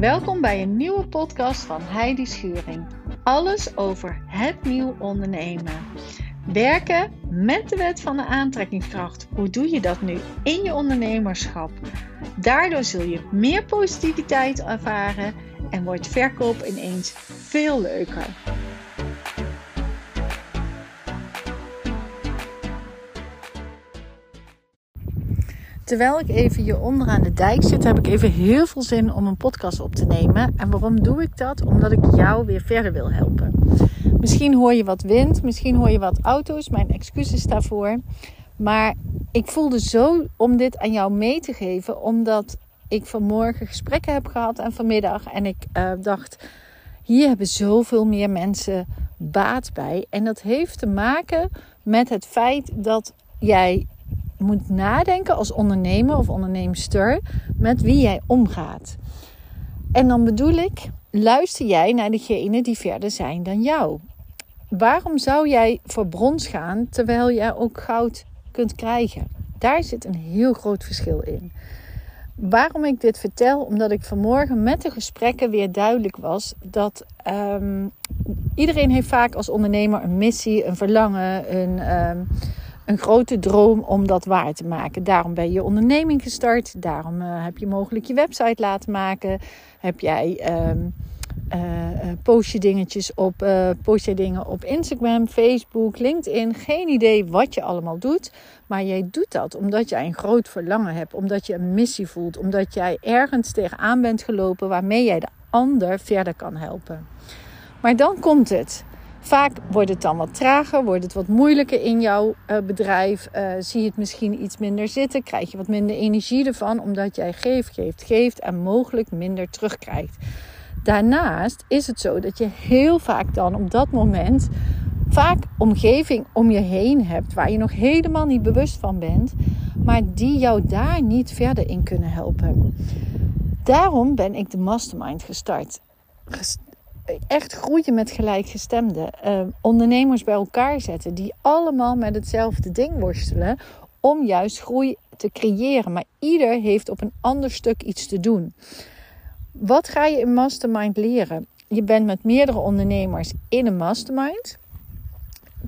Welkom bij een nieuwe podcast van Heidi Schuring. Alles over het nieuw ondernemen. Werken met de wet van de aantrekkingskracht. Hoe doe je dat nu in je ondernemerschap? Daardoor zul je meer positiviteit ervaren en wordt verkoop ineens veel leuker. Terwijl ik even hier onderaan de dijk zit, heb ik even heel veel zin om een podcast op te nemen. En waarom doe ik dat? Omdat ik jou weer verder wil helpen. Misschien hoor je wat wind, misschien hoor je wat auto's. Mijn excuses daarvoor. Maar ik voelde zo om dit aan jou mee te geven, omdat ik vanmorgen gesprekken heb gehad en vanmiddag. En ik uh, dacht, hier hebben zoveel meer mensen baat bij. En dat heeft te maken met het feit dat jij moet nadenken als ondernemer of onderneemster met wie jij omgaat. En dan bedoel ik, luister jij naar degenen die verder zijn dan jou? Waarom zou jij voor brons gaan terwijl jij ook goud kunt krijgen? Daar zit een heel groot verschil in. Waarom ik dit vertel? Omdat ik vanmorgen met de gesprekken weer duidelijk was dat um, iedereen heeft vaak als ondernemer een missie, een verlangen, een, um, een grote droom om dat waar te maken. Daarom ben je onderneming gestart. Daarom uh, heb je mogelijk je website laten maken. Heb jij um, post je dingetjes op, uh, dingen op Instagram, Facebook, LinkedIn. Geen idee wat je allemaal doet. Maar jij doet dat omdat jij een groot verlangen hebt. Omdat je een missie voelt. Omdat jij ergens tegenaan bent gelopen waarmee jij de ander verder kan helpen. Maar dan komt het. Vaak wordt het dan wat trager, wordt het wat moeilijker in jouw uh, bedrijf. Uh, zie je het misschien iets minder zitten, krijg je wat minder energie ervan, omdat jij geeft, geeft, geeft en mogelijk minder terugkrijgt. Daarnaast is het zo dat je heel vaak dan op dat moment vaak omgeving om je heen hebt waar je nog helemaal niet bewust van bent, maar die jou daar niet verder in kunnen helpen. Daarom ben ik de mastermind gestart echt groeien met gelijkgestemden. Uh, ondernemers bij elkaar zetten die allemaal met hetzelfde ding worstelen om juist groei te creëren. Maar ieder heeft op een ander stuk iets te doen. Wat ga je in Mastermind leren? Je bent met meerdere ondernemers in een mastermind.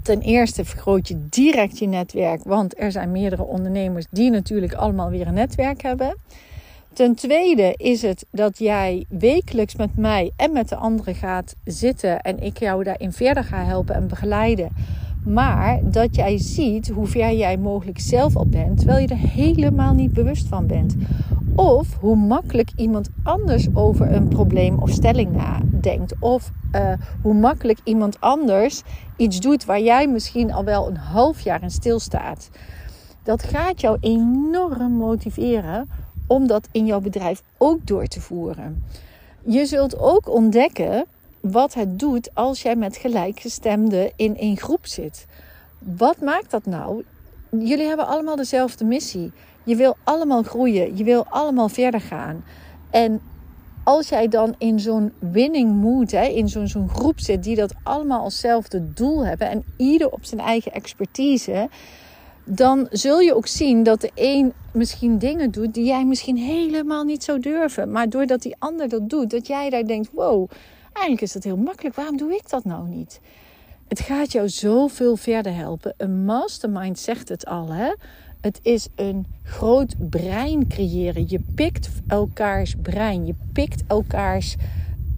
Ten eerste vergroot je direct je netwerk, want er zijn meerdere ondernemers die natuurlijk allemaal weer een netwerk hebben. Ten tweede is het dat jij wekelijks met mij en met de anderen gaat zitten en ik jou daarin verder ga helpen en begeleiden. Maar dat jij ziet hoe ver jij mogelijk zelf al bent, terwijl je er helemaal niet bewust van bent. Of hoe makkelijk iemand anders over een probleem of stelling nadenkt. Of uh, hoe makkelijk iemand anders iets doet waar jij misschien al wel een half jaar in stilstaat. Dat gaat jou enorm motiveren om dat in jouw bedrijf ook door te voeren. Je zult ook ontdekken wat het doet als jij met gelijkgestemden in één groep zit. Wat maakt dat nou? Jullie hebben allemaal dezelfde missie. Je wil allemaal groeien. Je wil allemaal verder gaan. En als jij dan in zo'n winning mood, hè, in zo'n zo'n groep zit die dat allemaal als hetzelfde doel hebben en ieder op zijn eigen expertise, dan zul je ook zien dat de een misschien dingen doet die jij misschien helemaal niet zou durven. Maar doordat die ander dat doet, dat jij daar denkt: wow, eigenlijk is dat heel makkelijk. Waarom doe ik dat nou niet? Het gaat jou zoveel verder helpen. Een mastermind zegt het al, hè? Het is een groot brein creëren. Je pikt elkaars brein, je pikt elkaars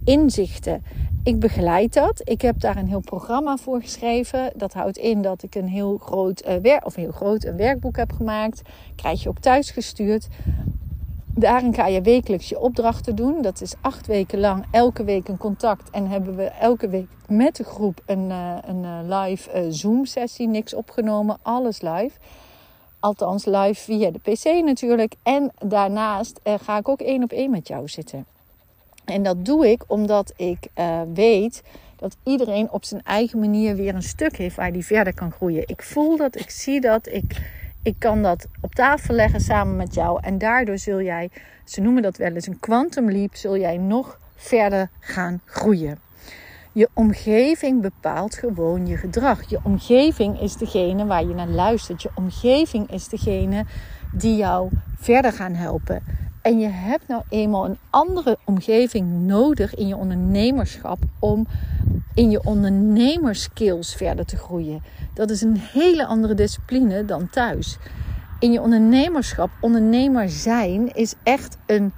inzichten. Ik begeleid dat. Ik heb daar een heel programma voor geschreven. Dat houdt in dat ik een heel groot, uh, werk, of heel groot een werkboek heb gemaakt. Krijg je ook thuis gestuurd. Daarin ga je wekelijks je opdrachten doen. Dat is acht weken lang, elke week een contact. En hebben we elke week met de groep een, uh, een uh, live Zoom-sessie. Niks opgenomen, alles live. Althans, live via de PC natuurlijk. En daarnaast ga ik ook één op één met jou zitten. En dat doe ik omdat ik uh, weet dat iedereen op zijn eigen manier weer een stuk heeft waar die verder kan groeien. Ik voel dat, ik zie dat, ik, ik kan dat op tafel leggen samen met jou. En daardoor zul jij, ze noemen dat wel eens een quantum leap, zul jij nog verder gaan groeien. Je omgeving bepaalt gewoon je gedrag. Je omgeving is degene waar je naar luistert. Je omgeving is degene die jou verder gaan helpen. En je hebt nou eenmaal een andere omgeving nodig in je ondernemerschap om in je ondernemerskills verder te groeien. Dat is een hele andere discipline dan thuis. In je ondernemerschap, ondernemer zijn, is echt een,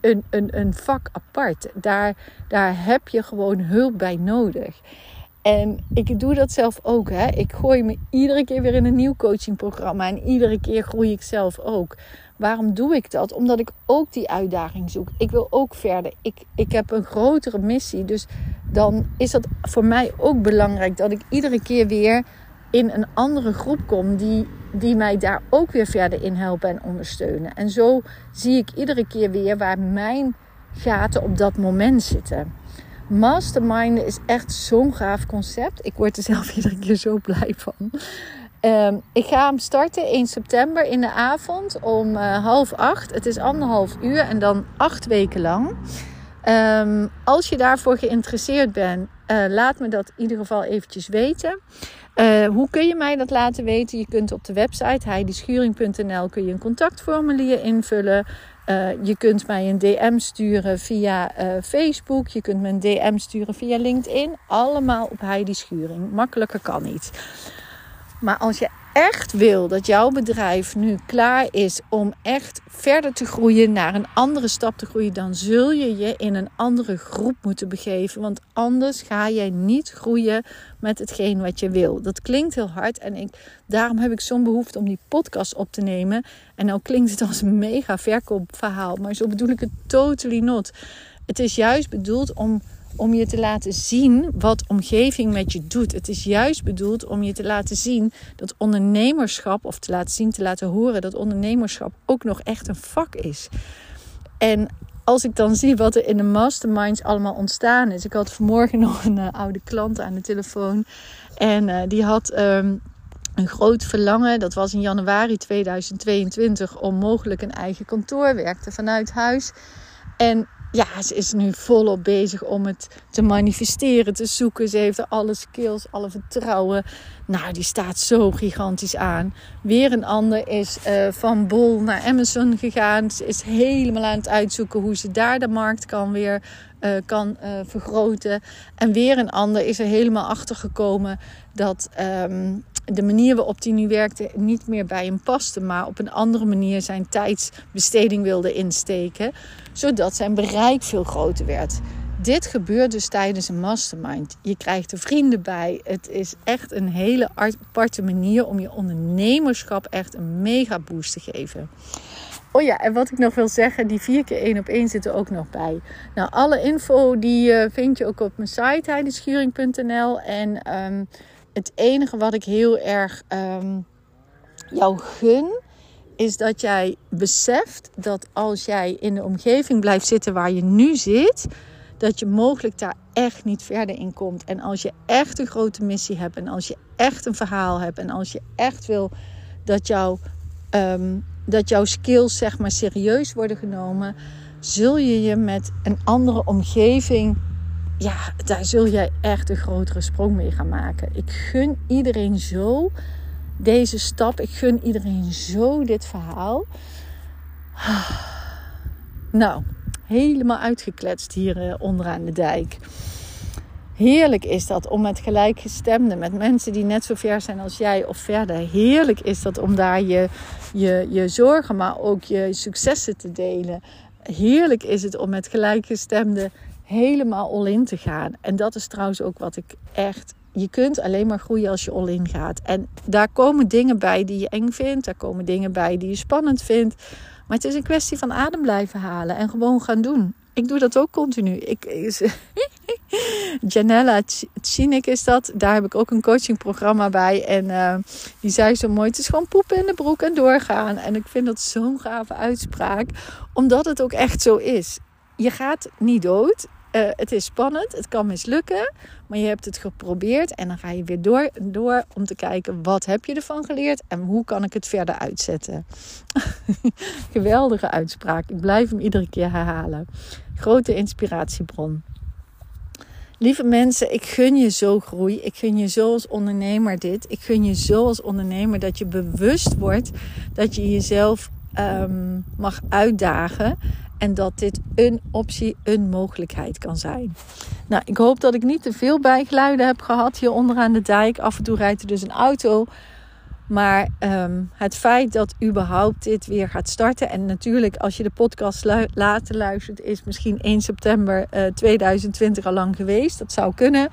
een, een, een vak apart. Daar, daar heb je gewoon hulp bij nodig. En ik doe dat zelf ook. Hè. Ik gooi me iedere keer weer in een nieuw coachingprogramma. En iedere keer groei ik zelf ook. Waarom doe ik dat? Omdat ik ook die uitdaging zoek. Ik wil ook verder. Ik, ik heb een grotere missie. Dus dan is dat voor mij ook belangrijk dat ik iedere keer weer in een andere groep kom die, die mij daar ook weer verder in helpen en ondersteunen. En zo zie ik iedere keer weer waar mijn gaten op dat moment zitten. Mastermind is echt zo'n gaaf concept. Ik word er zelf iedere keer zo blij van. Ehm, ik ga hem starten 1 september in de avond om uh, half acht. Het is anderhalf uur en dan acht weken lang. Ehm, als je daarvoor geïnteresseerd bent, uh, laat me dat in ieder geval eventjes weten. Uh, hoe kun je mij dat laten weten? Je kunt op de website heidischuring.nl kun je een contactformulier invullen. Uh, je kunt mij een DM sturen via Facebook. Je kunt me een DM sturen via LinkedIn. Allemaal op Heidi Schuring. Makkelijker kan niet. Maar als je echt wil dat jouw bedrijf nu klaar is om echt verder te groeien, naar een andere stap te groeien, dan zul je je in een andere groep moeten begeven. Want anders ga jij niet groeien met hetgeen wat je wil. Dat klinkt heel hard en ik, daarom heb ik zo'n behoefte om die podcast op te nemen. En nou klinkt het als een mega verkoopverhaal, maar zo bedoel ik het totally not. Het is juist bedoeld om om je te laten zien wat omgeving met je doet. Het is juist bedoeld om je te laten zien dat ondernemerschap, of te laten zien, te laten horen dat ondernemerschap ook nog echt een vak is. En als ik dan zie wat er in de masterminds allemaal ontstaan is. Ik had vanmorgen nog een uh, oude klant aan de telefoon. En uh, die had um, een groot verlangen. Dat was in januari 2022 om mogelijk een eigen kantoor. Werkte vanuit huis. En ja, ze is nu volop bezig om het te manifesteren, te zoeken. Ze heeft alle skills, alle vertrouwen. Nou, die staat zo gigantisch aan. Weer een ander is uh, van Bol naar Amazon gegaan. Ze is helemaal aan het uitzoeken hoe ze daar de markt kan weer uh, kan uh, vergroten. En weer een ander is er helemaal achter gekomen dat um, de manier waarop hij nu werkte niet meer bij hem paste, maar op een andere manier zijn tijdsbesteding wilde insteken, zodat zijn bereik veel groter werd. Dit gebeurt dus tijdens een mastermind. Je krijgt er vrienden bij. Het is echt een hele aparte manier om je ondernemerschap echt een mega boost te geven. Oh ja, en wat ik nog wil zeggen, die vier keer één op één zit er ook nog bij. Nou, alle info die uh, vind je ook op mijn site heidenschuring.nl. En um, het enige wat ik heel erg um, jou gun, is dat jij beseft dat als jij in de omgeving blijft zitten waar je nu zit, dat je mogelijk daar echt niet verder in komt. En als je echt een grote missie hebt en als je echt een verhaal hebt en als je echt wil dat, jou, um, dat jouw skills zeg maar serieus worden genomen, zul je je met een andere omgeving ja, daar zul jij echt een grotere sprong mee gaan maken. Ik gun iedereen zo deze stap. Ik gun iedereen zo dit verhaal. Nou, helemaal uitgekletst hier eh, onderaan de dijk. Heerlijk is dat om met gelijkgestemden, met mensen die net zo ver zijn als jij of verder. Heerlijk is dat om daar je, je, je zorgen, maar ook je successen te delen. Heerlijk is het om met gelijkgestemden helemaal all-in te gaan. En dat is trouwens ook wat ik echt. Je kunt alleen maar groeien als je all-in gaat. En daar komen dingen bij die je eng vindt. Daar komen dingen bij die je spannend vindt. Maar het is een kwestie van adem blijven halen en gewoon gaan doen. Ik doe dat ook continu. Ik, Janella Chinik is dat. Daar heb ik ook een coachingprogramma bij. En uh, die zei zo mooi: Het is gewoon poepen in de broek en doorgaan. En ik vind dat zo'n gave uitspraak. Omdat het ook echt zo is. Je gaat niet dood. Uh, het is spannend, het kan mislukken, maar je hebt het geprobeerd en dan ga je weer door, door om te kijken wat heb je ervan geleerd en hoe kan ik het verder uitzetten. Geweldige uitspraak, ik blijf hem iedere keer herhalen. Grote inspiratiebron. Lieve mensen, ik gun je zo groei. Ik gun je zo als ondernemer dit. Ik gun je zo als ondernemer dat je bewust wordt dat je jezelf ehm, mag uitdagen. En dat dit een optie, een mogelijkheid kan zijn. Nou, ik hoop dat ik niet te veel bijgeluiden heb gehad hier onderaan de dijk. Af en toe rijdt er dus een auto. Maar ehm, het feit dat überhaupt dit weer gaat starten. En natuurlijk, als je de podcast later luistert, is misschien 1 september uh, eh, 2020 al lang geweest. Dat zou kunnen.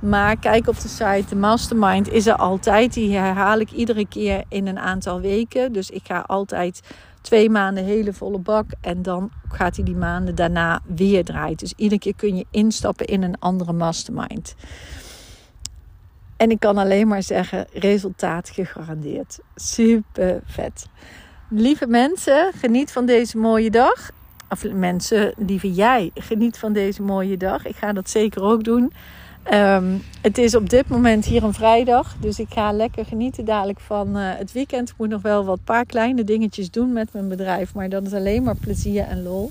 Maar kijk op de site. De mastermind is er altijd. Die herhaal ik iedere keer in een aantal weken. Dus ik ga altijd twee maanden hele volle bak. En dan gaat hij die maanden daarna weer draaien. Dus iedere keer kun je instappen in een andere mastermind. En ik kan alleen maar zeggen, resultaat gegarandeerd. Super vet. Lieve mensen, geniet van deze mooie dag. Of mensen, lieve jij, geniet van deze mooie dag. Ik ga dat zeker ook doen. Ehm, het is op dit moment hier een vrijdag. Dus ik ga lekker genieten dadelijk van uh, het weekend. Ik moet nog wel wat paar kleine dingetjes doen met mijn bedrijf. Maar dat is alleen maar plezier en lol.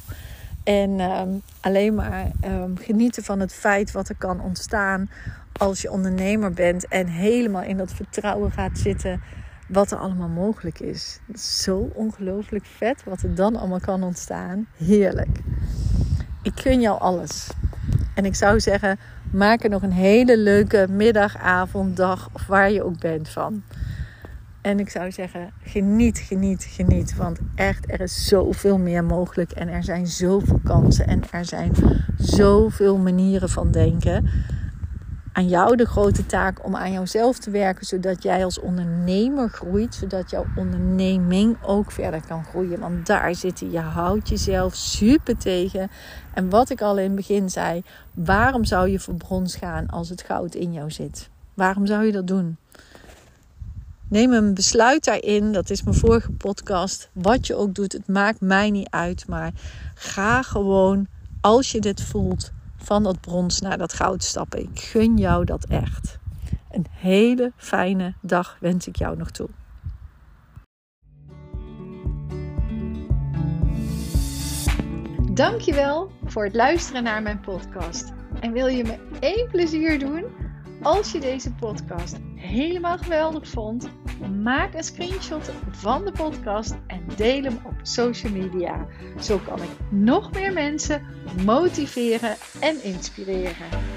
En ehm, alleen maar ehm, genieten van het feit wat er kan ontstaan als je ondernemer bent. En helemaal in dat vertrouwen gaat zitten wat er allemaal mogelijk is. Zo ongelooflijk vet wat er dan allemaal kan ontstaan. Heerlijk. Ik gun jou alles. En ik zou zeggen, maak er nog een hele leuke middag, avond, dag of waar je ook bent van. En ik zou zeggen, geniet, geniet, geniet. Want echt, er is zoveel meer mogelijk. En er zijn zoveel kansen. En er zijn zoveel manieren van denken aan jou de grote taak om aan jouzelf te werken, zodat jij als ondernemer groeit, zodat jouw onderneming ook verder kan groeien. Want daar zit je, je houdt jezelf super tegen. En wat ik al in het begin zei, waarom zou je voor brons gaan als het goud in jou zit? Waarom zou je dat doen? Neem een besluit daarin. Dat is mijn vorige podcast. Wat je ook doet, het maakt mij niet uit. Maar ga gewoon, als je dit voelt, van dat brons naar dat goud stappen. Ik gun jou dat echt. Een hele fijne dag wens ik jou nog toe. Dankjewel voor het luisteren naar mijn podcast. En wil je me één plezier doen? Als je deze podcast helemaal geweldig vond, maak een screenshot van de podcast en deel hem op social media. Zo kan ik nog meer mensen motiveren en inspireren.